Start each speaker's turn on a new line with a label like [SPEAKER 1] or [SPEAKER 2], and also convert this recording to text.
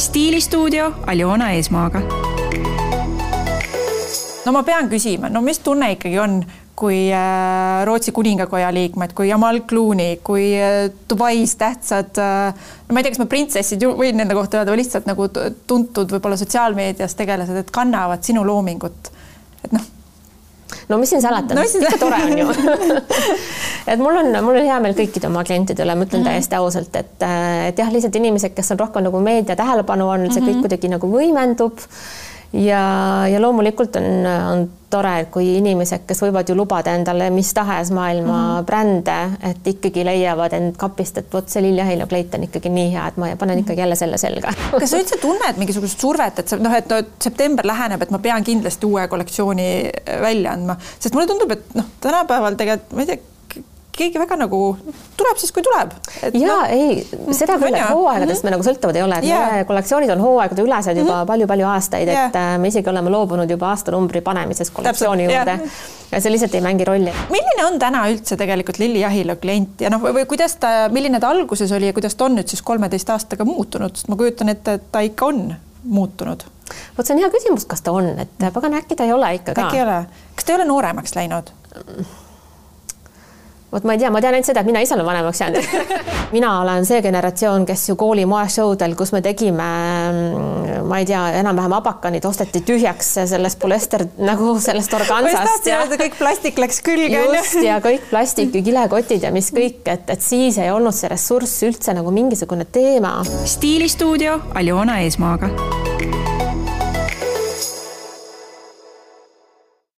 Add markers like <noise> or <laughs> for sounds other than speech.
[SPEAKER 1] stiilistuudio Aljona Eesmaaga. no ma pean küsima, no mis tunne ikkagi on, kui äh, Rootsi kuningakoja liikmed, kui Jamal Clooney, kui äh, Dubais tähtsad, äh, no ma ei tea, kas ma printsessid võin nende kohta öelda või lihtsalt nagu tuntud võib-olla sotsiaalmeedias tegelased, et kannavad sinu loomingut. et noh
[SPEAKER 2] no mis siin salata no,, ikka tore on ju <laughs> et mul on, mul on hea meel kõikide oma klientide üle, ma ütlen mm -hmm. täiesti ausalt, et, et jah, lihtsalt inimesed, kes on rohkem nagu meedia tähelepanu all, see mm -hmm. kõik kuidagi nagu võimendub ja, ja loomulikult on, on tore, kui inimesed, kes võivad ju lubada endale mis tahes maailma mm -hmm. brände, et ikkagi leiavad end kapist, et vot see liljaheina kleit on ikkagi nii hea, et ma panen mhm. ikkagi jälle selle selga <laughs>
[SPEAKER 1] kas sa üldse tunned mingisugust survet, et noh, et no september läheneb, et ma pean kindlasti uue kollektsiooni välja andma, sest mulle tundub, et noh, tänapäeval tegelikult ma ei tea, keegi väga nagu tuleb siis, kui tuleb.
[SPEAKER 2] ja no, ei, seda küll, et hooaegadest me nagu sõltuvad ei ole, et yeah. meie kollektsioonid on hooaegade ülesed juba palju-palju mm -hmm. aastaid, et yeah. Äh, me isegi oleme loobunud juba aastanumbri panemisest kollektsiooni juurde yeah. ja see lihtsalt ei mängi rolli.
[SPEAKER 1] milline on täna üldse tegelikult Lilli Jahilo klient ja noh, või kuidas ta, milline ta alguses oli ja kuidas ta on nüüd siis kolmeteist aastaga muutunud, sest ma kujutan ette, et ta ikka on muutunud
[SPEAKER 2] vot see on hea küsimus, kas ta on, et pagan äkki ta ei ole ikka ka.
[SPEAKER 1] äkki ei ole, kas ta ei ole nooremaks läinud?
[SPEAKER 2] Vot ma ei tea, ma tean ainult seda, et mina ise olen vanemaks jäänud <laughs> mina olen see generatsioon, kes ju kooli moeshowdel, kus me tegime, mm, ma ei tea, enam-vähem abakanid osteti tühjaks sellest polüester nagu sellest organsast.
[SPEAKER 1] ja kõik plastik läks külge.
[SPEAKER 2] just ja kõik plastik ja kilekotid ja mis kõik, et, et siis ei olnud see ressurss üldse nagu mingisugune teema.
[SPEAKER 1] stiilistuudio Aljona Eesmaaga